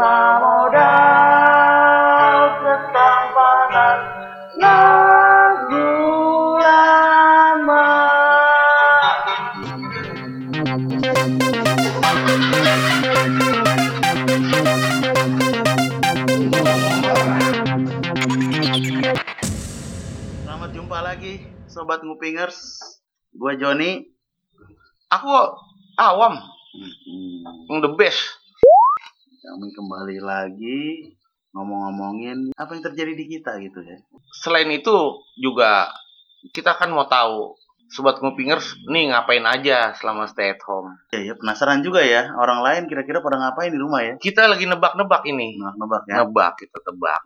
memodal ketampanan lagu lama. Selamat jumpa lagi, sobat ngupingers. Gua Joni. Aku awam, Hmm, yang the best. Kembali lagi ngomong-ngomongin apa yang terjadi di kita gitu ya. Selain itu juga kita kan mau tahu sobat ngupingers nih ngapain aja selama stay at home. Ya, ya penasaran juga ya orang lain kira-kira pada ngapain di rumah ya? Kita lagi nebak-nebak ini. Nebak-nebak ya. Nebak kita tebak.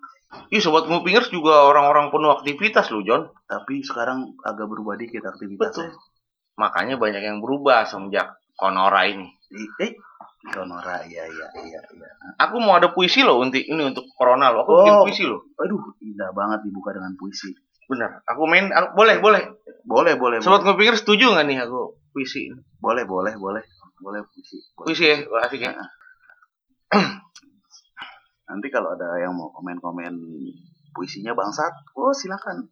Ih sobat ngupingers juga orang-orang penuh aktivitas loh John. Tapi sekarang agak berubah dikit aktivitasnya. Betul. Makanya banyak yang berubah semenjak Konora ini. Eh, Sonora, iya iya iya iya. Aku mau ada puisi loh untuk ini untuk Corona loh. Aku Oh. bikin puisi loh. Aduh, indah banget dibuka dengan puisi. Bener. Aku main. aku- boleh boleh. Boleh, boleh, Sobat boleh. ngupingers setuju nggak nih aku puisi? ini? Boleh, boleh, boleh. Boleh puisi. Boleh. Puisi ya, Wah, asik ya. Nanti kalau ada yang mau komen-komen puisinya bangsat, oh silakan.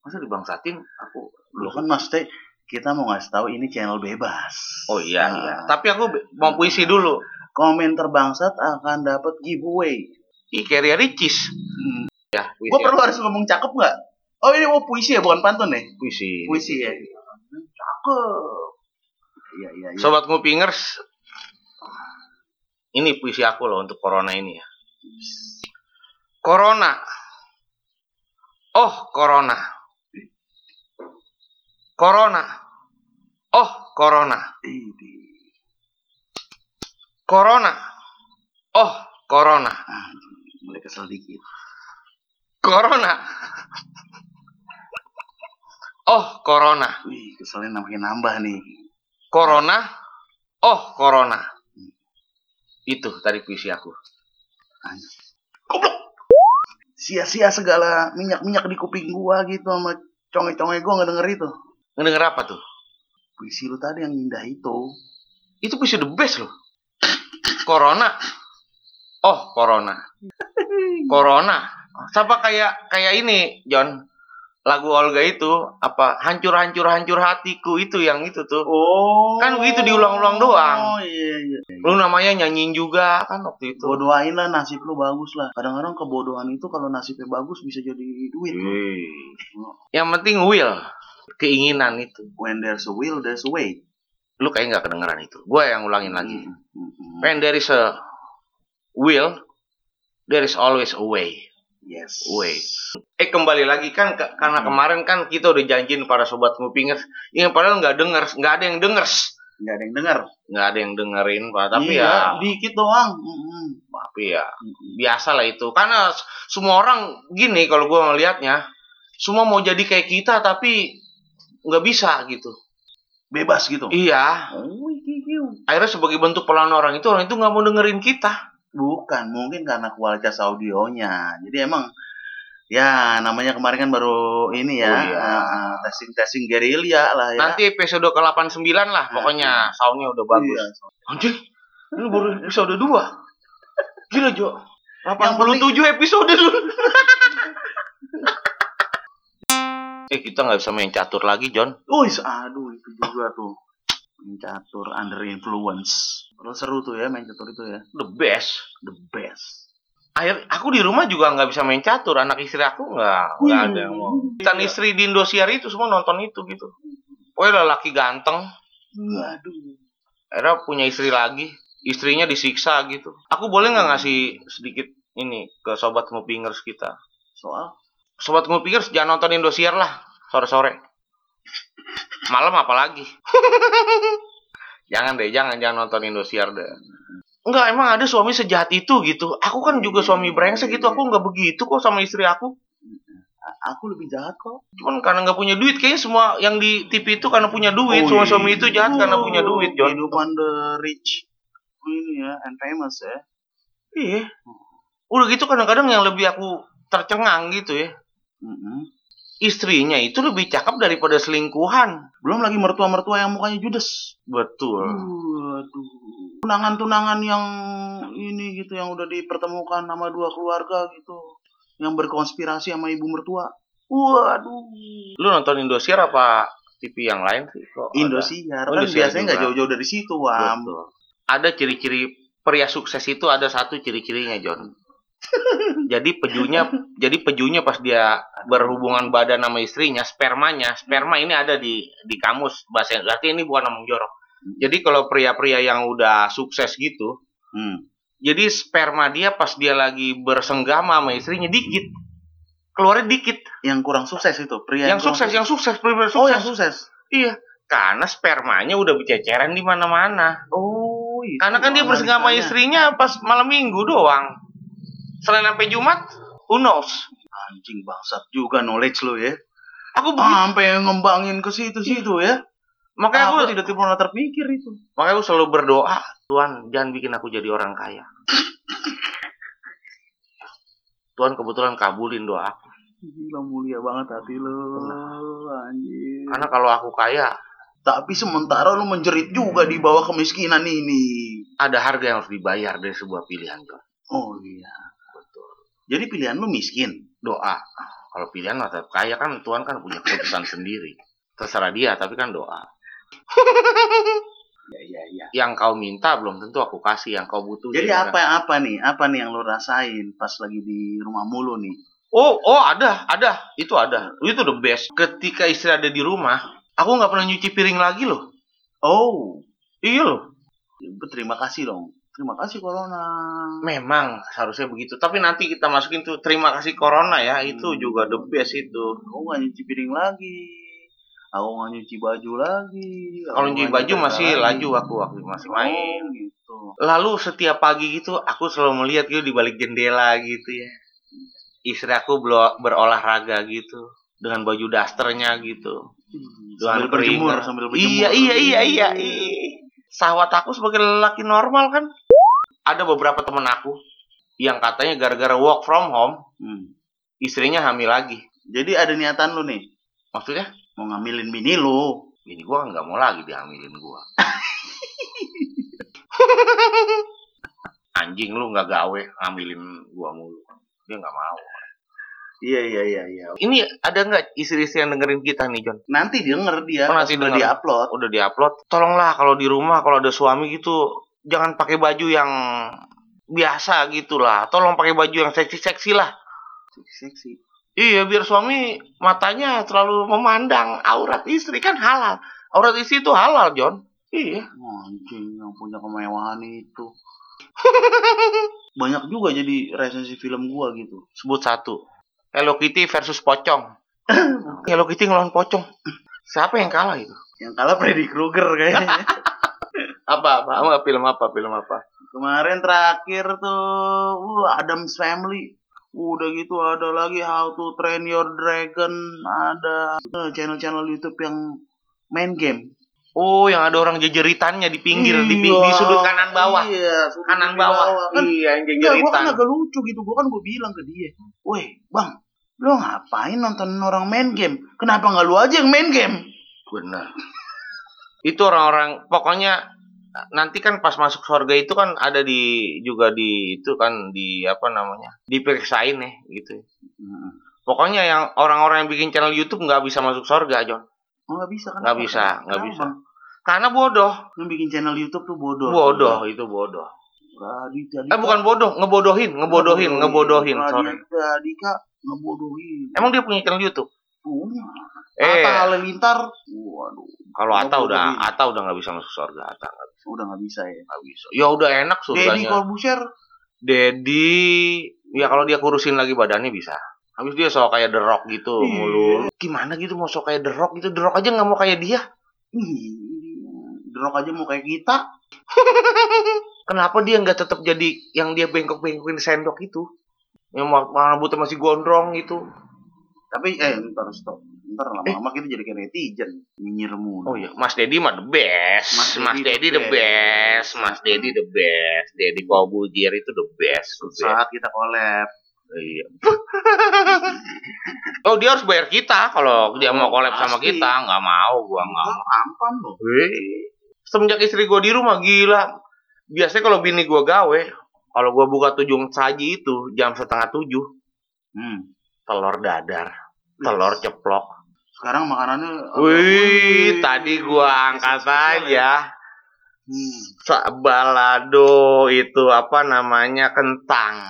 Masa dibangsatin? Aku Lu kan maksudnya kita mau ngasih tahu ini channel bebas. Oh iya, Nah, iya. Tapi aku mau puisi dulu. Komen terbangsat akan dapat giveaway. Kayak Ricis. Hmm. Ya, puisi. Gue perlu harus ngomong cakep nggak? Oh ini mau puisi ya, bukan pantun ya? puisi. Puisi ya. Cakep. Iya iya iya. Sobat Ngupingers, ini puisi aku loh untuk Corona ini ya. Corona. Oh, Corona. Corona. Oh, Corona. Corona. Oh, Corona. Ah, mulai kesel dikit. Corona. Oh, Corona. Wih, keselnya makin nambah nih. Corona. Oh, Corona. Itu tadi puisi aku. Goblok. Sia-sia segala minyak-minyak di kuping gua gitu sama conge-conge gua nggak denger itu. Ngedenger apa tuh? Puisi lu tadi yang indah itu. Itu puisi the best loh. Corona. Oh, Corona. Corona. Sama kayak kayak ini, John. Lagu Olga itu apa hancur-hancur hancur hatiku itu yang itu tuh. Oh. Kan begitu diulang-ulang doang. Oh iya iya. Lu namanya nyanyiin juga kan waktu itu. Gua doain lah nasib lu bagus lah. Kadang-kadang kebodohan itu kalau nasibnya bagus bisa jadi duit. Wih. Yang penting will, keinginan itu. When there's a will, there's a way. Lu kayak nggak kedengeran itu. Gua yang ulangin lagi. Hmm, hmm, hmm. When there is a will, there is always a way. Yes. Way. Eh kembali lagi kan ke- karena kemarin kan kita udah janjiin para sobat ngupingers, yang padahal nggak denger, nggak ada yang dengers, Nggak ada yang denger. nggak ada yang dengerin pak. Tapi Iya, ya, dikit doang. Hmm, hmm. tapi ya biasa lah itu. Karena semua orang gini kalau gua ngelihatnya, semua mau jadi kayak kita tapi nggak bisa gitu. Bebas gitu. Iya. Oh, iki, iki. Akhirnya sebagai bentuk perlawanan orang itu orang itu nggak mau dengerin kita. Bukan, mungkin karena kualitas audionya. Jadi emang ya namanya kemarin kan baru ini ya, Oh, iya. testing testing gerilya lah ya. Nanti episode ke 89 lah, pokoknya soundnya udah bagus. Iya. Anjing, ini baru episode 2. Gila, Jo. Yang 87 episode dulu. eh, kita nggak bisa main catur lagi, John. Wih, aduh itu juga tuh. Main catur under influence. Terus seru tuh ya main catur itu ya. The best. The best. Akhir, aku di rumah juga nggak bisa main catur. Anak istri aku nggak nggak ada yang mau. Kita istri di Indosiar itu semua nonton itu gitu. Pokoknya laki ganteng. Waduh. Akhirnya punya istri lagi. Istrinya disiksa gitu. Aku boleh nggak ngasih sedikit ini ke sobat ngupingers kita? Soal Sobat ngupingers jangan nonton Indosiar lah sore-sore. Malam apalagi. jangan deh, jangan jangan nonton Indosiar deh. Enggak, emang ada suami sejahat itu gitu. Aku kan juga suami brengsek gitu. Aku nggak begitu kok sama istri aku. aku lebih jahat kok. Cuman karena nggak punya duit, kayaknya semua yang di TV itu karena punya duit. Semua suami itu jahat karena punya duit, John. Kehidupan the rich. Ini ya, and famous ya. Iya. Udah gitu kadang-kadang yang lebih aku tercengang gitu ya. Istrinya itu lebih cakep daripada selingkuhan. Belum lagi mertua-mertua yang mukanya judes. Betul. Waduh. tunangan-tunangan yang ini gitu yang udah dipertemukan sama dua keluarga gitu yang berkonspirasi sama ibu mertua. Waduh. Lu nonton Indosiar apa TV yang lain sih? Kok? Indosiar Oh, kan Indosiar biasanya nggak jauh-jauh dari situ, Wam. Betul. Ada ciri-ciri pria sukses itu ada satu ciri-cirinya, John. Jadi pejunya jadi pejunya pas dia berhubungan badan sama istrinya, spermanya, sperma ini ada di di kamus bahasa berarti ini bukan ngomong jorok. Jadi kalau pria-pria yang udah sukses gitu, Hmm. jadi sperma dia pas dia lagi bersenggama sama istrinya dikit. Keluarnya dikit. Yang kurang sukses itu, pria yang kurang sukses, yang sukses, pria sukses. Oh, yang sukses. Iya. Karena spermanya udah berceceran di mana-mana. Oh, itu Karena kan dia bersenggama istrinya pas malam minggu doang. Selain sampai Jumat, who knows? Anjing bangsat juga knowledge lo ya. Aku begitu. Sampai ngembangin ke situ-situ ya. makanya aku, Aku tidak pernah terpikir itu. makanya aku selalu berdoa, Tuhan jangan bikin aku jadi orang kaya. Tuhan kebetulan kabulin doa aku. Gila mulia banget hati lo, anjir. Karena kalau aku kaya, Tapi sementara lu menjerit juga di bawah kemiskinan ini. ada harga yang harus dibayar dari sebuah pilihan. Oh iya. Jadi pilihan lu miskin. Doa. Kalau pilihan mah tetap kaya kan Tuhan kan punya keputusan sendiri. Terserah dia, tapi kan doa. Ya iya iya. Yang kau minta belum tentu aku kasih, yang kau butuh. Jadi ya apa yang apa nih? Apa nih yang lu rasain pas lagi di rumah mulu nih? Oh, oh ada, ada, itu ada, itu the best. Ketika istri ada di rumah, aku nggak pernah nyuci piring lagi loh. Oh, Iya loh. berterima kasih dong. Terima kasih corona. Memang seharusnya begitu. Tapi nanti kita masukin tuh terima kasih corona ya, itu juga the best itu. Aku nggak nyuci piring lagi. Aku nggak nyuci baju lagi. Kalau nyuci baju masih lagi. laju aku waktu masih main. Oh, gitu. Lalu setiap pagi gitu, aku selalu melihat gitu di balik jendela gitu ya. Istri aku berolahraga gitu dengan baju dasternya gitu. Sambil Dengan berjemur, keringat. sambil berjemur. Iya, iya, iya, iya, iya. Sahwat aku sebagai lelaki normal kan. Ada beberapa temen aku yang katanya gara-gara work from home, Hmm. istrinya hamil lagi. Jadi ada niatan lu nih, Maksudnya, mau ngambilin bini lu. ini gua nggak mau lagi dihamilin gua. Anjing lu nggak gawe ngambilin gua mulu. Dia nggak mau. Iya, iya, iya, iya. Ini ada nggak istri-istri yang dengerin kita nih, John? Nanti denger dia, Oh, nanti udah di-upload. Udah diupload. Tolonglah kalau di rumah kalau ada suami gitu, jangan pakai baju yang biasa gitulah. Tolong pakai baju yang seksi-seksi lah. Seksi. Iya, biar suami matanya terlalu memandang aurat istri kan halal. Aurat istri itu halal, John. Iya. Anjing yang punya kemewahan itu. Banyak juga jadi resensi film gua gitu. Sebut satu. Hello Kitty versus Pocong. Hello Kitty ngelawan Pocong. Siapa yang kalah itu? Yang kalah Freddy Krueger kayaknya. Apa? Apa? apa? Film apa? Film apa? Kemarin terakhir tuh uh, Adam's Family. Udah gitu ada lagi How to Train Your Dragon, ada eh, channel-channel YouTube yang main game. Oh, yang ada orang jejeritannya di pinggir, di, pi- Iya, di sudut kanan bawah. Iya, sudut Kanan di bawah. Kan, iya, yang kan jejeritan. agak lucu gitu. Gua kan gua bilang ke dia, "Woi, Bang, lo ngapain nonton orang main game? Kenapa nggak lu aja yang main game?" Benar. Itu orang-orang pokoknya nanti kan pas masuk surga itu kan ada di juga di itu kan di apa namanya? diperiksain ya gitu. Hmm. Pokoknya yang orang-orang yang bikin channel YouTube nggak bisa masuk surga, John. Oh, nggak bisa kan? Nggak bisa, nggak bisa. Karena bodoh. Yang bikin channel YouTube tuh bodoh. Bodoh, itu bodoh. Raditya Eh bukan bodoh, ngebodohin, ngebodohin, ngebodohin. Sorry. Raditya Dika ngebodohin. Emang dia punya channel YouTube? Punya. Eh, Atta Halilintar. Waduh. kalau Ata udah. Ata udah nggak bisa masuk surga, Ata nggak bisa. Udah nggak bisa ya. Nggak bisa. Ya udah enak Deddy surganya. Corbuzier. Dedi, ya kalau dia kurusin lagi badannya bisa. Habis dia sok kayak The Rock gitu Iya. mulu. Gimana gitu mau sok kayak The Rock gitu? The Rock aja nggak mau kayak dia. Ih, Drok aja mau kayak kita. Kenapa dia nggak tetap jadi yang dia bengkok-bengkokin sendok itu? Yang rambutnya masih gondrong gitu. Tapi eh ntar stop. Ntar lama-lama kita jadi kayak netizen. Nyinyir mulu. Oh iya, Mas Dedi mah the best. Mas Mas, Dedi the the best. Mas Dedi the best. Dedi Kobuzier itu the best. The best. Saat kita collab. Iya. oh dia harus bayar kita kalau dia mau collab sama kita. Nggak mau, gua nggak mau. Ampan loh. Semenjak istri gue di rumah gila. biasanya kalau bini gua gawe, kalau gua buka tujung saji itu jam setengah tujuh, Hmm. telur dadar, telur ceplok. Sekarang makanannya Wih, tadi gua angkat ya. aja. Hmm. Sa- balado itu apa namanya kentang.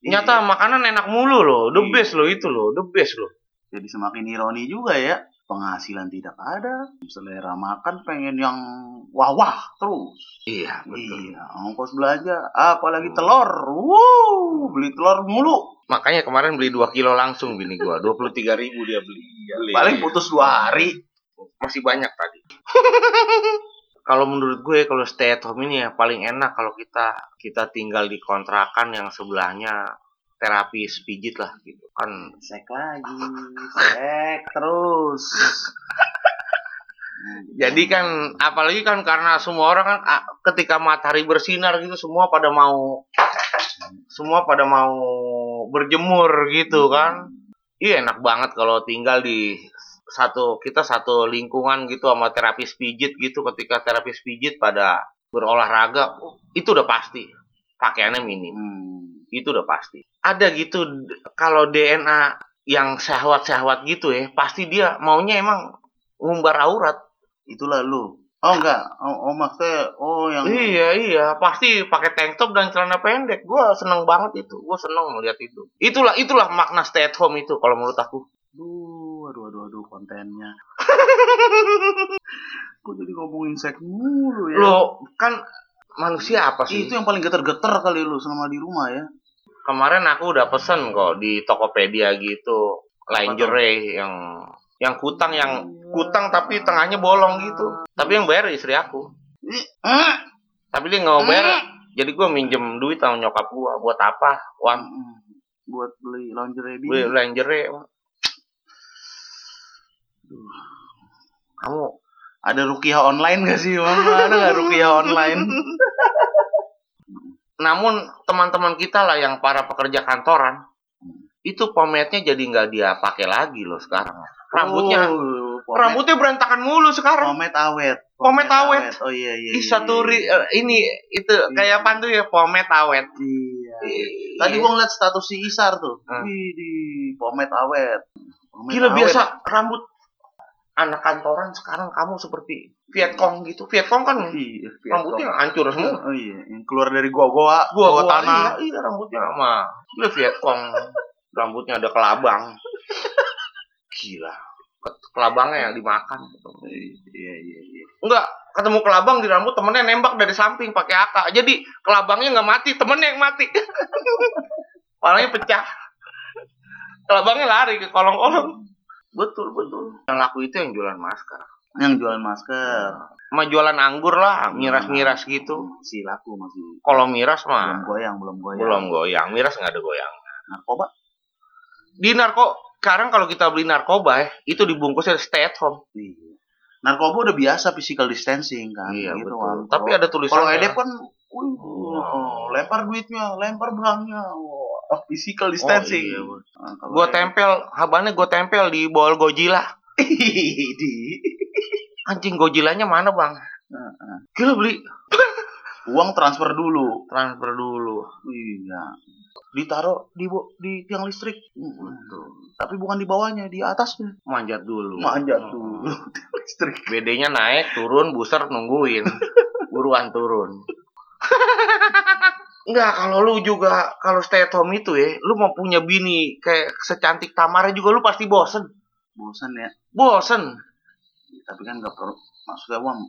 Nyata makanan enak mulu loh, the Iya. best loh itu loh, the best loh. Jadi semakin ironi juga ya. Penghasilan tidak ada, selera makan pengen yang wah-wah terus. Iya betul. Iya, ongkos belanja, apalagi telur. Wuh, beli telur mulu. Makanya kemarin beli 2 kilo langsung bini gua, 23 ribu dia beli. Beli. Paling putus dua hari. masih banyak tadi. kalau menurut gue kalau stay at home ini ya paling enak kalau kita kita tinggal di kontrakan yang sebelahnya terapis pijit lah gitu. Kan Sek lagi, sek terus. jadi kan apalagi kan karena semua orang kan ah, ketika matahari bersinar gitu semua pada mau semua pada mau berjemur gitu kan. Iya enak banget kalau tinggal di satu kita satu lingkungan gitu sama terapis pijit gitu. Ketika terapis pijit pada berolahraga itu udah pasti. Pakaiannya minim. Hmm. Itu udah pasti ada gitu kalau DNA yang syahwat-syahwat gitu ya pasti dia maunya emang ngumbar aurat Itulah lu. Oh enggak, oh, oh maksudnya oh yang Iya iya pasti pakai tank top dan celana pendek. Gua seneng banget itu. Gua seneng melihat itu. Itulah itulah makna stay at home itu kalau menurut aku. Aduh, aduh, aduh, aduh, kontennya. Kok jadi ngomongin seks mulu ya? Lo kan manusia apa sih? Itu yang paling geter-geter kali lu selama di rumah ya. Kemarin aku udah pesen kok di Tokopedia gitu lingerie yang yang kutang yang kutang tapi tengahnya bolong gitu. Tapi yang bayar istri aku. Tapi dia nggak mau bayar. Jadi gua minjem duit sama nyokap gua buat apa? Wan buat beli lingerie beli lingerie. Kamu Ada rukiah online gak sih, Bang? Ada gak rukiah online? namun teman-teman kita lah yang para pekerja kantoran itu pomade-nya jadi nggak dia pakai lagi loh sekarang rambutnya Oh, rambutnya berantakan mulu sekarang pomade awet. Pomade awet. Oh iya iya. Iya, satu iya, iya. eh, ini itu kayak apa tuh ya pomade awet Iya. Iya. Tadi gua ngeliat status si Isar tuh. Hmm. Wih, di pomade awet. Gila awet. biasa rambut anak kantoran sekarang kamu seperti Vietcong gitu. Vietcong kan Iya, rambutnya hancur semua. Oh iya, yang keluar dari gua-gua, gua, gua tanah. iya, iya rambutnya sama. Gila Vietcong rambutnya ada kelabang. Gila. Ke- kelabangnya yang dimakan. Iya iya iya. enggak ketemu kelabang di rambut temennya nembak dari samping pakai AK jadi kelabangnya nggak mati temennya yang mati. Palanya pecah. Kelabangnya lari ke kolong-kolong betul betul yang laku itu yang jualan masker Yang jualan masker. sama jualan anggur lah miras-miras gitu Si laku masih kalau miras belum mah goyang, belum goyang. belum goyang miras nggak ada goyang Narkoba? di narko sekarang kalau kita beli narkoba ya itu dibungkusnya stay at home Iya. Narkoba udah biasa physical distancing kan. iya gitu, betul kan. tapi Kalau- ada kalau tulisannya edep kan wih, oh, lempar duitnya, lempar barangnya. Oh, physical Oh, distancing. iya. Nah, kalau gua edep- tempel habannya gua tempel di bol Godzilla di anjing Godzillanya mana bang Heeh. gila beli uang transfer dulu. transfer dulu Iya. Ditaruh di bo- di tiang listrik. Mm, Tapi bukan di bawahnya, di atasnya. manjat dulu Manjat dulu. Tiang listrik. bedanya naik turun buser nungguin buruan turun Enggak, kalau lu juga kalau stay at home itu ya, lu mau punya bini kayak secantik Tamara juga lu pasti bosen. Bosan ya. Bosen. Tapi kan nggak perlu. Maksudnya uang.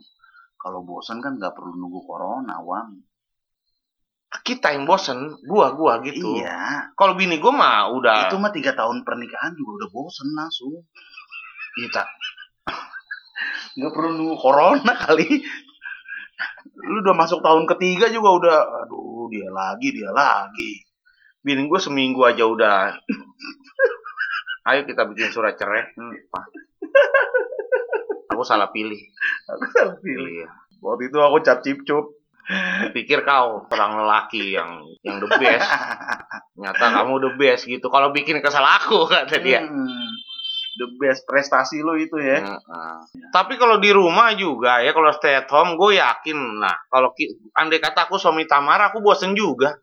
Kalau bosan kan nggak perlu nunggu corona, uang. Kita yang bosen, gua gua gitu. Iya. Kalau bini gua mah udah Itu mah tiga tahun pernikahan juga udah bosan langsung. kita Nggak perlu nunggu corona kali. Lu udah masuk tahun ketiga juga udah. Aduh, dia lagi, dia lagi. bini gua seminggu aja udah. Ayo kita bikin surat cerai. Hmm, Pak. Aku salah pilih. Aku salah pilih. Iya. Waktu itu aku cap cip cup. Pikir kau orang lelaki yang yang the best. Nyata kamu the best gitu. Kalau bikin kesal aku kata dia. Hmm. The best prestasi lo itu ya. Heeh. Tapi kalau di rumah juga ya kalau stay at home gue yakin lah kalau ki- andai kata aku suami Tamara aku bosen juga.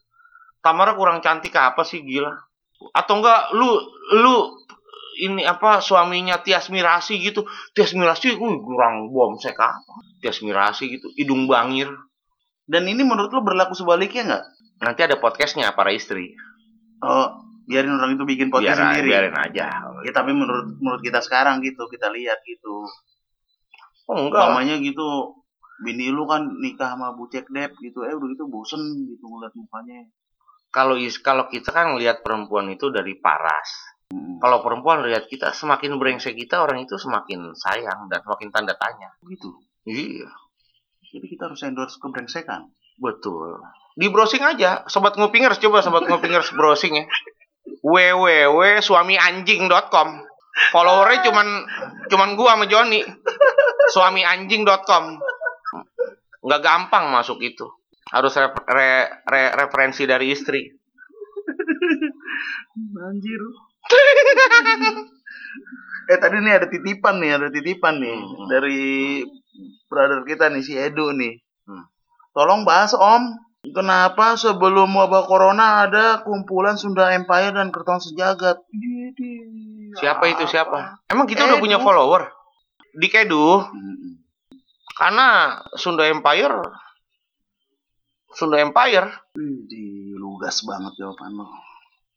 Tamara kurang cantik apa sih gila? Atau enggak lu lu ini apa suaminya Tias Mirasi gitu. Tias Mirasi uh, kurang bomsek apa? Tias Mirasi gitu, hidung bangir. Dan ini menurut lo berlaku sebaliknya nggak? Nanti ada podcastnya para istri. Oh, biarin orang itu bikin podcast Biar, sendiri. biarin aja. Ya tapi menurut menurut kita sekarang gitu, kita lihat gitu. Oh enggak. Namanya gitu, bini lu kan nikah sama Bu Cek Dep gitu, eh udah gitu bosen gitu ngeliat mukanya. Kalau is- kalau kita kan lihat perempuan itu dari paras. Hmm. Kalau perempuan lihat kita semakin brengsek kita orang itu semakin sayang dan semakin tanda tanya. Gitu. Iya, Jadi kita harus endorse kebrengsekan. betul. Di browsing aja, sobat ngupingers coba sobat ngupingers browsing ya. www.suamianjing.com. Followernya cuman cuman gua sama Joni. Suamianjing.com. Nggak gampang masuk itu. Harus ref- re- re- referensi dari istri. Anjir. eh tadi nih ada titipan nih, ada titipan nih Hmm. dari brother kita nih si Edu nih. Hmm. Tolong bahas Om, kenapa sebelum wabah corona ada kumpulan Sunda Empire dan Kerton Sejagat? Siapa itu apa? siapa? Emang kita udah Edu. punya follower? Di Kedu, karena Sunda Empire Sunda Empire Widih, lugas banget jawaban lo.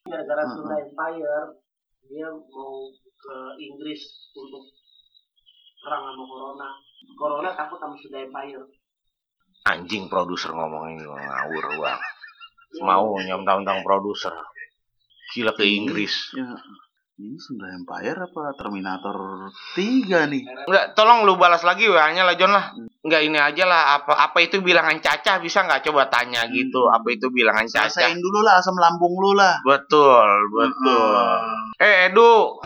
gara-gara Hmm. Sunda Empire dia mau ke Inggris untuk perang sama Corona. Corona takut sama Sunda Empire. Anjing produser ngomong ini ngawur bang mau nyom-tang produser gila ke Inggris Ya, ini Sunda Empire apa Terminator 3 nih? Enggak, tolong lu balas lagi wa-nya lah John lah. Enggak ini aja lah apa apa itu bilangan cacah bisa nggak coba tanya gitu. Apa itu bilangan cacah? Selesaiin dulu lah asam lambung lu lah. Betul, betul. Eh, Edu.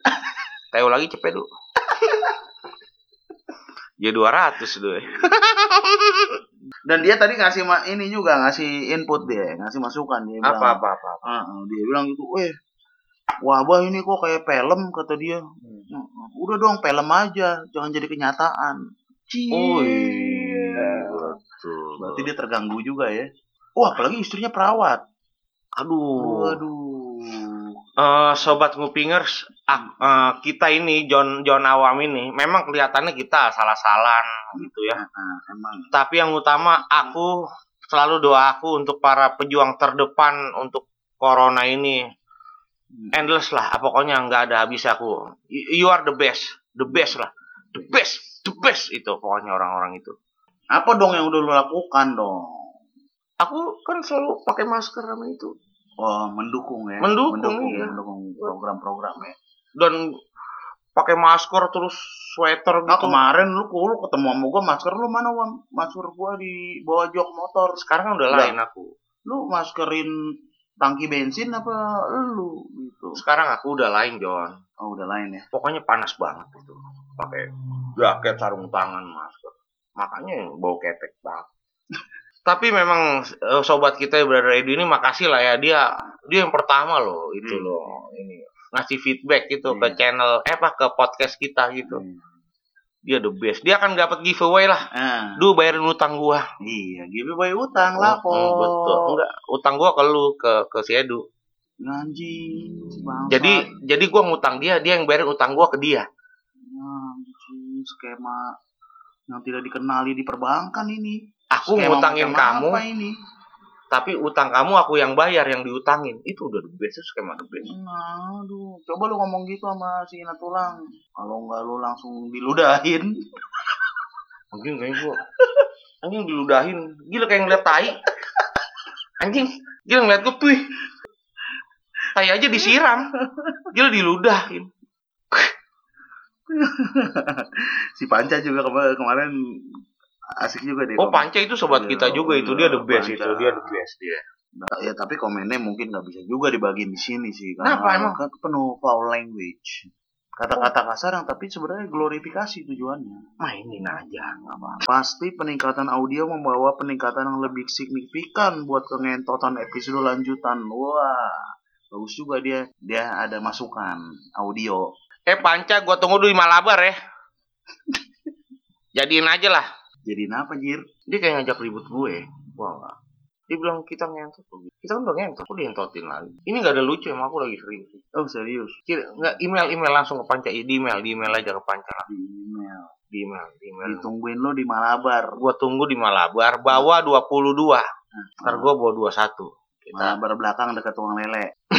Tahu lagi cepet, Edu. Ya 200 tuh. Dan dia tadi ngasih ini juga ngasih input dia, ngasih masukan dia. bilang, Apa apa apa. apa. "Ah, ah," dia bilang gitu, "Weh, wabah ini kok kayak film," kata dia. "Mm, Udah dong film aja, jangan jadi kenyataan. Cie. Oh iya. Betul. Berarti dia terganggu juga ya. Wah, apalagi istrinya perawat. Aduh. Waduh. Eh, sobat ngupingers, ah, eh, kita ini John John Awam ini memang kelihatannya kita salah-salan gitu ya. Nah, emang. Tapi yang utama aku selalu doa aku untuk para pejuang terdepan untuk corona ini endless lah. Pokoknya nggak ada habis aku. You you are the best, the best lah, the best, the best itu pokoknya orang-orang itu. Apa dong yang udah lu lakukan dong? Aku kan selalu pakai masker sama itu Oh, mendukung ya. Mendukung, mendukung, iya. mendukung program-program ya. dan pakai masker terus sweater Nah, gitu. kemarin lu lu ketemu sama gua masker lu mana Wam? Masker gua di bawah jok motor. Sekarang kan udah Udah. lain aku. Lu maskerin tangki bensin apa lu gitu? Sekarang aku udah lain John. Oh, udah lain ya. Pokoknya panas banget itu. Pakai jaket sarung tangan masker. Makanya bau ketek banget. Tapi memang eh, sobat kita Brother Edu ini makasih lah ya dia dia yang pertama loh itu Hmm. loh ini ngasih feedback gitu ke Iya. channel eh apa ke podcast kita gitu. Hmm. Dia the best. Dia akan dapat giveaway lah. Ah, Duh bayarin utang gua. iya, giveaway utang lah kok. Hmm, betul. Enggak, utang gua ke lu ke ke si Edu. Anjing, bangsat. Jadi jadi gua ngutang dia, dia yang bayarin utang gua ke dia. anjing, skema yang tidak dikenali di perbankan ini. Aku Skema ngutangin kamu, ini? tapi utang kamu aku yang bayar yang diutangin. Itu udah the best, skema the best. Nah, aduh, coba lu ngomong gitu sama si Ina Tulang. Kalau enggak lu langsung diludahin. Anjing kayak gua. Anjing diludahin. Gila kayak ngeliat tai. Anjing, gila ngeliat gua tuh. Tai aja disiram. Gila diludahin. si Panca juga kema- kemarin asik juga deh. Oh. Panca itu sobat kita juga itu dia the best Panca. itu, dia the best dia. Nah, ya tapi komennya mungkin nggak bisa juga dibagiin di sini sih. Kenapa emang? Kan penuh foul language. Kata-kata kasar yang tapi sebenarnya glorifikasi tujuannya. Mainin aja, nggak apa. Pasti peningkatan audio membawa peningkatan yang lebih signifikan buat kengentotan episode lanjutan. Wah, bagus juga dia. Dia ada masukan audio. Eh Panca, gua tunggu dulu di Malabar ya. Jadiin aja lah. Jadiin apa, Jir? Dia kayak ngajak ribut gue. Wah. Dia bilang kita ngentot. Kita kan udah ngentot, kok dientotin lagi. Ini nggak ada lucu emang aku lagi serius. Oh, serius. Kira nggak email email langsung ke Panca, di email, di email aja ke Panca. Di email. Di email, di email. Ditungguin lo di Malabar. Gua tunggu di Malabar, bawa 22. Ntar gua bawa 21. Kita. Malabar belakang dekat tukang lele.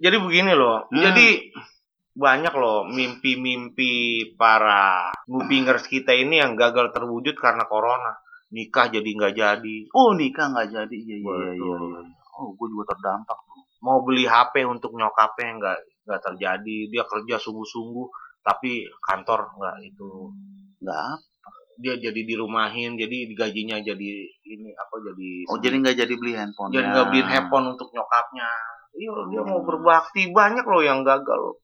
Jadi begini loh. Hmm. Jadi banyak loh mimpi-mimpi para ngupingers kita ini yang gagal terwujud karena corona. Nikah jadi nggak jadi. Oh, nikah nggak jadi. Iya, iya, iya, iya. Oh, gue juga terdampak. Mau beli HP untuk nyokapnya nggak nggak terjadi. Dia kerja sungguh-sungguh tapi kantor nggak itu. Nggak. Dia jadi dirumahin, jadi gajinya jadi ini apa jadi Oh, jadi nggak jadi beli handphone. jadi nggak beliin handphone untuk nyokapnya. Iya, dia mau berbakti banyak loh yang gagal.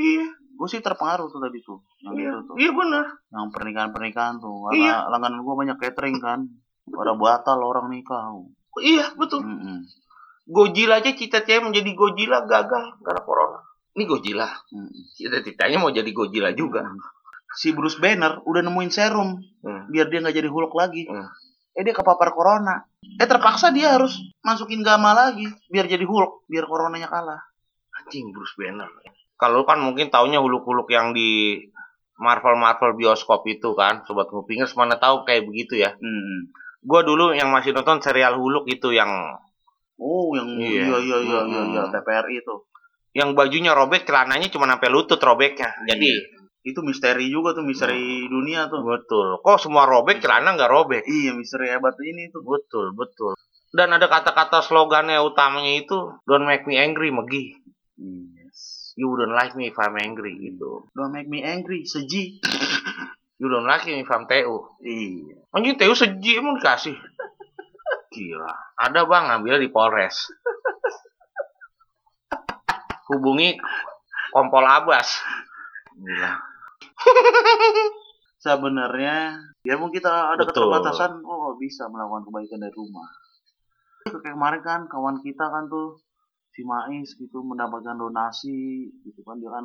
Iya, Gue sih terpengaruh tuh tadi tuh. Yang iya, itu tuh. iya benar. Yang pernikahan-pernikahan tuh. Iya. Karena langganan gue banyak catering kan. Pada batal orang nikah. Iya betul. Mm-mm. Godzilla aja cita-citanya menjadi Godzilla gagal karena corona. Ini Godzilla. Mm-mm. Cita-citanya mau jadi Godzilla juga. Si Bruce Banner udah nemuin serum Hmm. biar dia nggak jadi Hulk lagi. Hmm. Eh dia kepapar corona. Eh terpaksa dia harus masukin gamma lagi biar jadi Hulk, biar coronanya kalah. Anjing Bruce Banner. Kalau kan mungkin taunya huluk-huluk yang di Marvel Marvel bioskop itu kan, sobat ngupingers mana tahu kayak begitu ya. Hmm. Gua dulu yang masih nonton serial huluk itu yang Oh, yang Iya. iya iya iya iya, iya, Hmm. TPRI itu. yang bajunya robek, celananya cuma sampai lutut robeknya. Jadi Itu misteri juga tuh, misteri dunia tuh. betul. Kok semua robek, celana nggak robek? Iya, misteri hebat ini tuh. Betul, betul. Dan ada kata-kata slogannya utamanya itu Don't make me angry, Megi. You don't like me if I'm angry gitu. Don't make me angry, seji. You don't like me if I'm TU. Iya. Anjing TU seji emang dikasih. Gila. Ada bang ngambil di Polres. Hubungi Kompol Abbas. Gila. Sebenarnya ya mungkin kita ada Betul. keterbatasan, oh bisa melakukan kebaikan dari rumah. Kayak kemarin kan kawan kita kan tuh si Mais gitu mendapatkan donasi gitu kan dia kan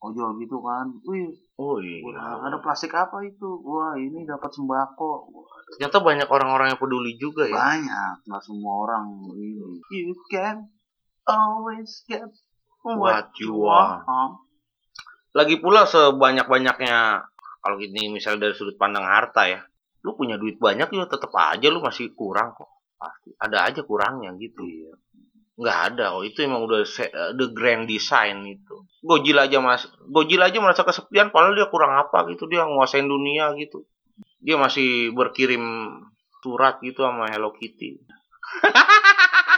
ojol gitu kan. Wih, Oh wah, iya. ada plastik apa itu? Wah, ini dapat sembako. Wah, Ternyata banyak orang-orang yang peduli juga ya. banyak, nggak semua orang ini. You can always get What you want. Lagi pula sebanyak-banyaknya kalau ini misalnya dari sudut pandang harta ya, lu punya duit banyak juga tetap aja lu masih kurang kok. Pasti ada aja kurangnya gitu. Nggak ada, oh itu emang udah se- the grand design itu. Godzilla aja mas, Godzilla aja merasa kesepian, padahal dia kurang apa gitu, dia nguasain dunia gitu. Dia masih berkirim surat gitu sama Hello Kitty.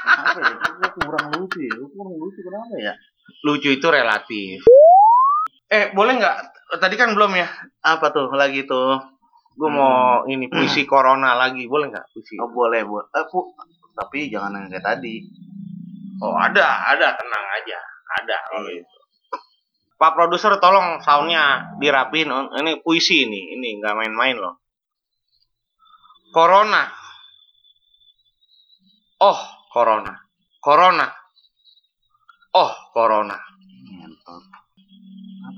Apa ya? Kurang lucu ya. Kurang lucu kenapa ya? Lucu itu relatif. Eh, boleh nggak? Tadi kan belum ya. Apa tuh lagi tuh? Gue mau ini puisi corona lagi, boleh nggak puisi? Oh boleh, boleh. Eh, Pu, tapi jangan yang kayak tadi. Oh ada, ada tenang aja, ada. kalau Iya. itu. Pak produser tolong soundnya dirapin. Ini puisi ini, ini nggak main-main loh. Corona. Oh, corona. Corona. Oh, corona.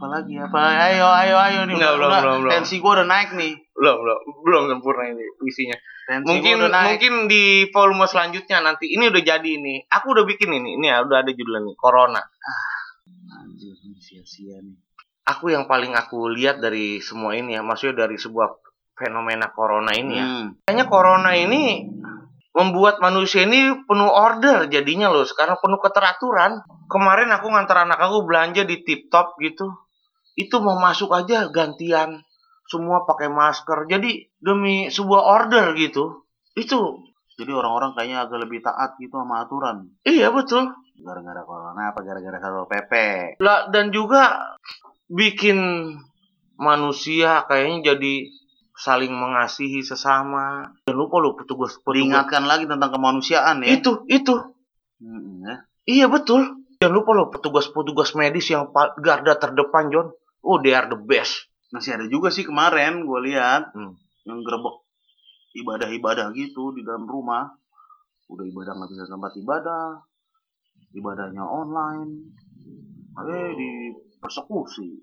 Apalagi apa? Ayo, ayo, ayo nih. Nggak, belum, Udah, belum, belum. Tensi gua udah naik nih. Belum, belum, belum sempurna ini puisinya. Tensi Mungkin gua udah naik. mungkin di volume selanjutnya nanti ini udah jadi ini. Aku udah bikin ini. Ini ya udah ada judulnya nih, Corona. Anjir, sia-sia nih. Aku yang paling aku lihat dari semua ini ya, maksudnya dari sebuah fenomena corona ini ya. Hmm. Kayaknya corona ini membuat manusia ini penuh order jadinya loh. Sekarang penuh keteraturan. Kemarin aku ngantar anak aku belanja di tip top gitu. Itu mau masuk aja gantian. Semua pakai masker. Jadi demi sebuah order gitu. Itu Jadi orang-orang kayaknya agak lebih taat gitu sama aturan. iya betul. Gara-gara corona apa gara-gara satpol pp? Lah dan juga bikin manusia kayaknya jadi saling mengasihi sesama. Dan lupa lo petugas petugas Diingatkan lagi tentang kemanusiaan ya. itu itu Hmm, ya. iya betul. Jangan lupa lo petugas-petugas medis yang garda terdepan John. Oh they are the best. Masih ada juga sih kemarin gue lihat Hmm. yang gerbek ibadah-ibadah gitu di dalam rumah. Udah ibadah nggak bisa tempat ibadah, ibadahnya online. Eh di persekusi.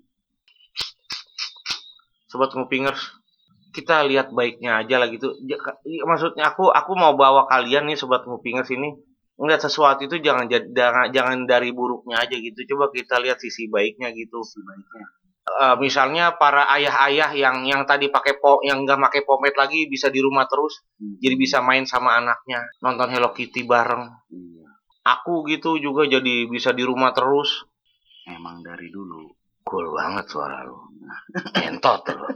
Sobat Ngupingers, kita lihat baiknya aja lah gitu. Maksudnya aku aku mau bawa kalian nih sobat Ngupingers ini ngeliat sesuatu itu jangan jangan, jangan dari buruknya aja gitu. Coba kita lihat sisi baiknya gitu. Sebaiknya. Eh, misalnya para ayah-ayah yang yang tadi pakai po yang nggak pakai pomade lagi bisa di rumah terus Hmm. jadi bisa main sama anaknya nonton Hello Kitty bareng Iya. aku gitu juga jadi bisa di rumah terus Emang dari dulu. cool banget suara lu entot lu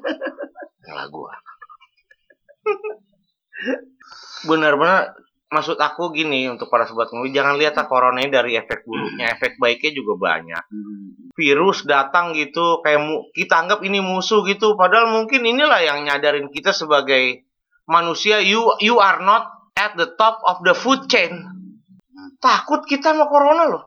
Yalah gua benar-benar maksud aku gini untuk para sobat ngopi jangan lihat lah corona dari efek buruknya efek baiknya juga banyak Hmm. Virus datang gitu kayak mu- kita anggap ini musuh gitu padahal mungkin inilah yang nyadarin kita sebagai manusia you you are not at the top of the food chain takut kita sama corona loh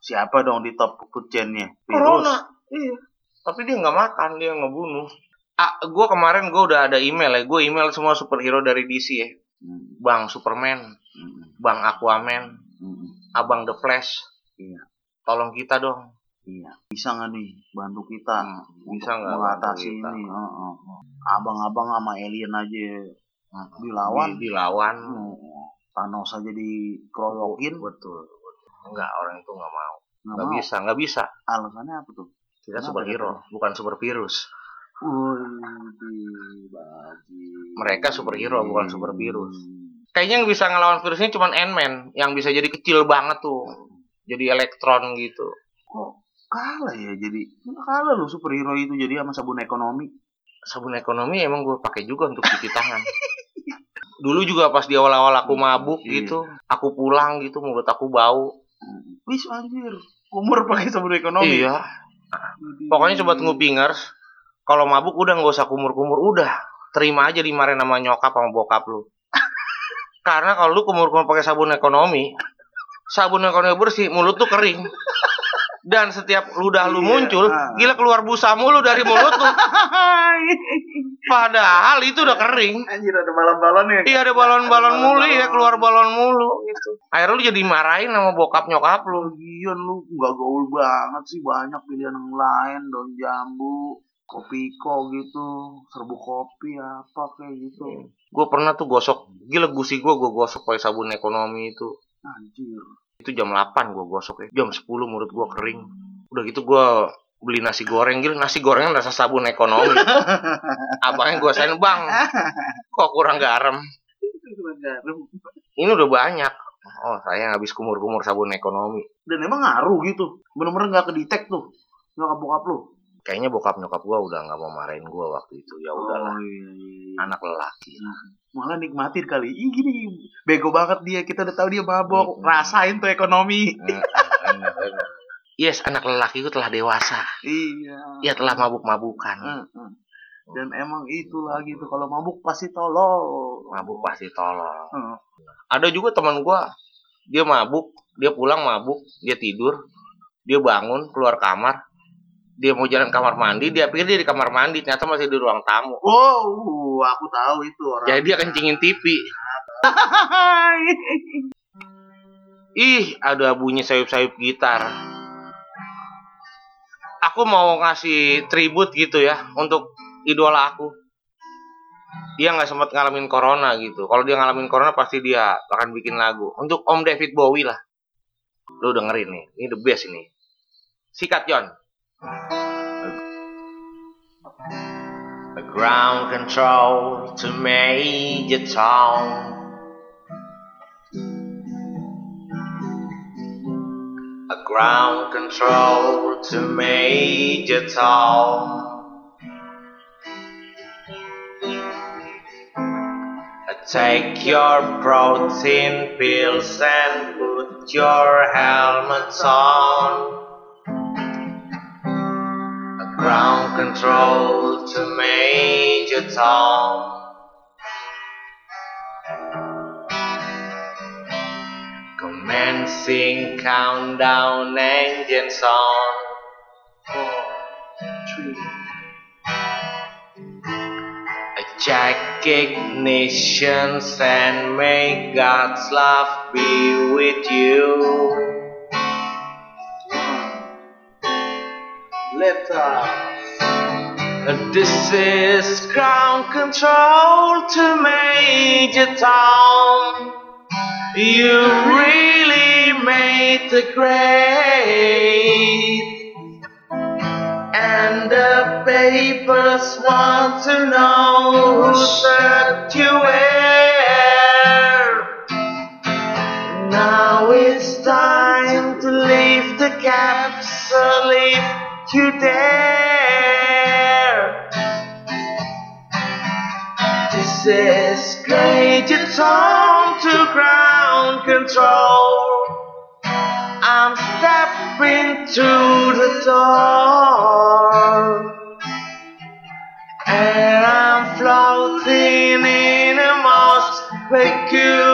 Siapa dong di top food chain-nya? Virus. corona iya tapi dia nggak makan dia ngebunuh ah gue kemarin gue udah ada email ya gue email semua superhero dari DC ya Hmm. bang Superman Hmm. bang Aquaman Hmm. abang The Flash Iya. tolong kita dong Iya. Bisa nggak nih bantu kita Hmm, bisa nggak mengatasi bantu kita? ini? Heeh. Abang-abang sama alien aja dilawan. Di- dilawan Hmm. Thanos aja dikeroyokin. betul, betul. enggak orang itu nggak mau Nggak bisa nggak bisa Alasannya apa tuh? kita Kenapa superhero bukan super virus. Mereka superhero, bukan super virus. kayaknya yang bisa ngelawan virusnya cuma Ant-Man yang bisa jadi kecil banget tuh jadi elektron gitu kalah ya jadi? Kalah loh superhero itu jadi sama sabun ekonomi. sabun ekonomi emang gue pakai juga untuk cuci tangan dulu juga pas di awal-awal aku mabuk Iya. gitu aku pulang gitu mulut aku bau Wis anjir. Umur pakai sabun ekonomi. iya pokoknya sobat ngupingers kalau mabuk udah nggak usah kumur-kumur udah terima aja dimarahin sama nyokap sama bokap lu karena kalau lu kumur-kumur pakai sabun ekonomi sabun ekonomi bersih mulut tuh kering dan setiap ludah lu Iya, muncul ah. gila keluar busa mulu dari mulut lu padahal itu udah kering Anjir ada balon-balonnya. Iya ada balon-balon mulu ya keluar balon mulu gitu. Akhirnya lu jadi marahin sama bokap nyokap lu. Lagian lu nggak gaul banget sih banyak pilihan yang lain daun jambu kopi ko gitu serbuk kopi apa kayak gitu Gue pernah tuh gosok, gila gusi gue gue gosok pakai sabun ekonomi itu. anjir Itu jam 8 gue gosok ya. Jam 10 mulut gue kering. Udah gitu gue beli nasi goreng gitu nasi gorengnya rasa sabun ekonomi. Abangnya gue sain bang kok kurang garam? Ini udah banyak. Oh saya habis kumur-kumur sabun ekonomi. Dan emang ngaruh gitu. Bener-bener nggak kedetek tuh. Nyokap bokap lu kayaknya bokap nyokap gue udah nggak mau marahin gue waktu itu. Ya udahlah. Oh, iya, iya. anak lelaki. Malah nikmatin kali. Ih gini bego banget dia. Kita udah tahu dia mabok. Mm-mm. rasain tuh ekonomi. Yes anak lelaki itu telah dewasa. Iya. Ia telah mabuk-mabukan. Mm-mm. dan emang itu lagi tuh. Kalau mabuk pasti tolol. Mabuk pasti tolong Mm. ada juga teman gue dia mabuk dia pulang mabuk dia tidur dia bangun keluar kamar dia mau jalan kamar mandi dia pikir dia di kamar mandi ternyata masih di ruang tamu. Wow aku tahu itu orang. Jadi dia kencingin TV ih ada bunyi sayup-sayup gitar. Aku mau ngasih tribut gitu ya untuk idola aku. Dia nggak sempat ngalamin corona gitu. Kalau dia ngalamin corona pasti dia akan bikin lagu. Untuk Om David Bowie lah. Lu dengerin nih ini the best ini. Sikat John A ground control to Major Tom A ground control to Major Tom. Take your protein pills and put your helmet on. Ground control to Major Tom. Commencing countdown engines on. Four, three. Eject ignitions and may God's love be with you. Laptop. This is ground control to Major Tom. You really made the grade. And the papers want to know you dare. This is Major Tom to ground control. I'm stepping through the door. And I'm floating in a most peculiar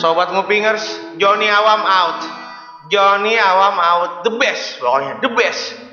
Sobat Ngupingers, Johnny Awam out. Johnny Awam out, the best, pokoknya the best.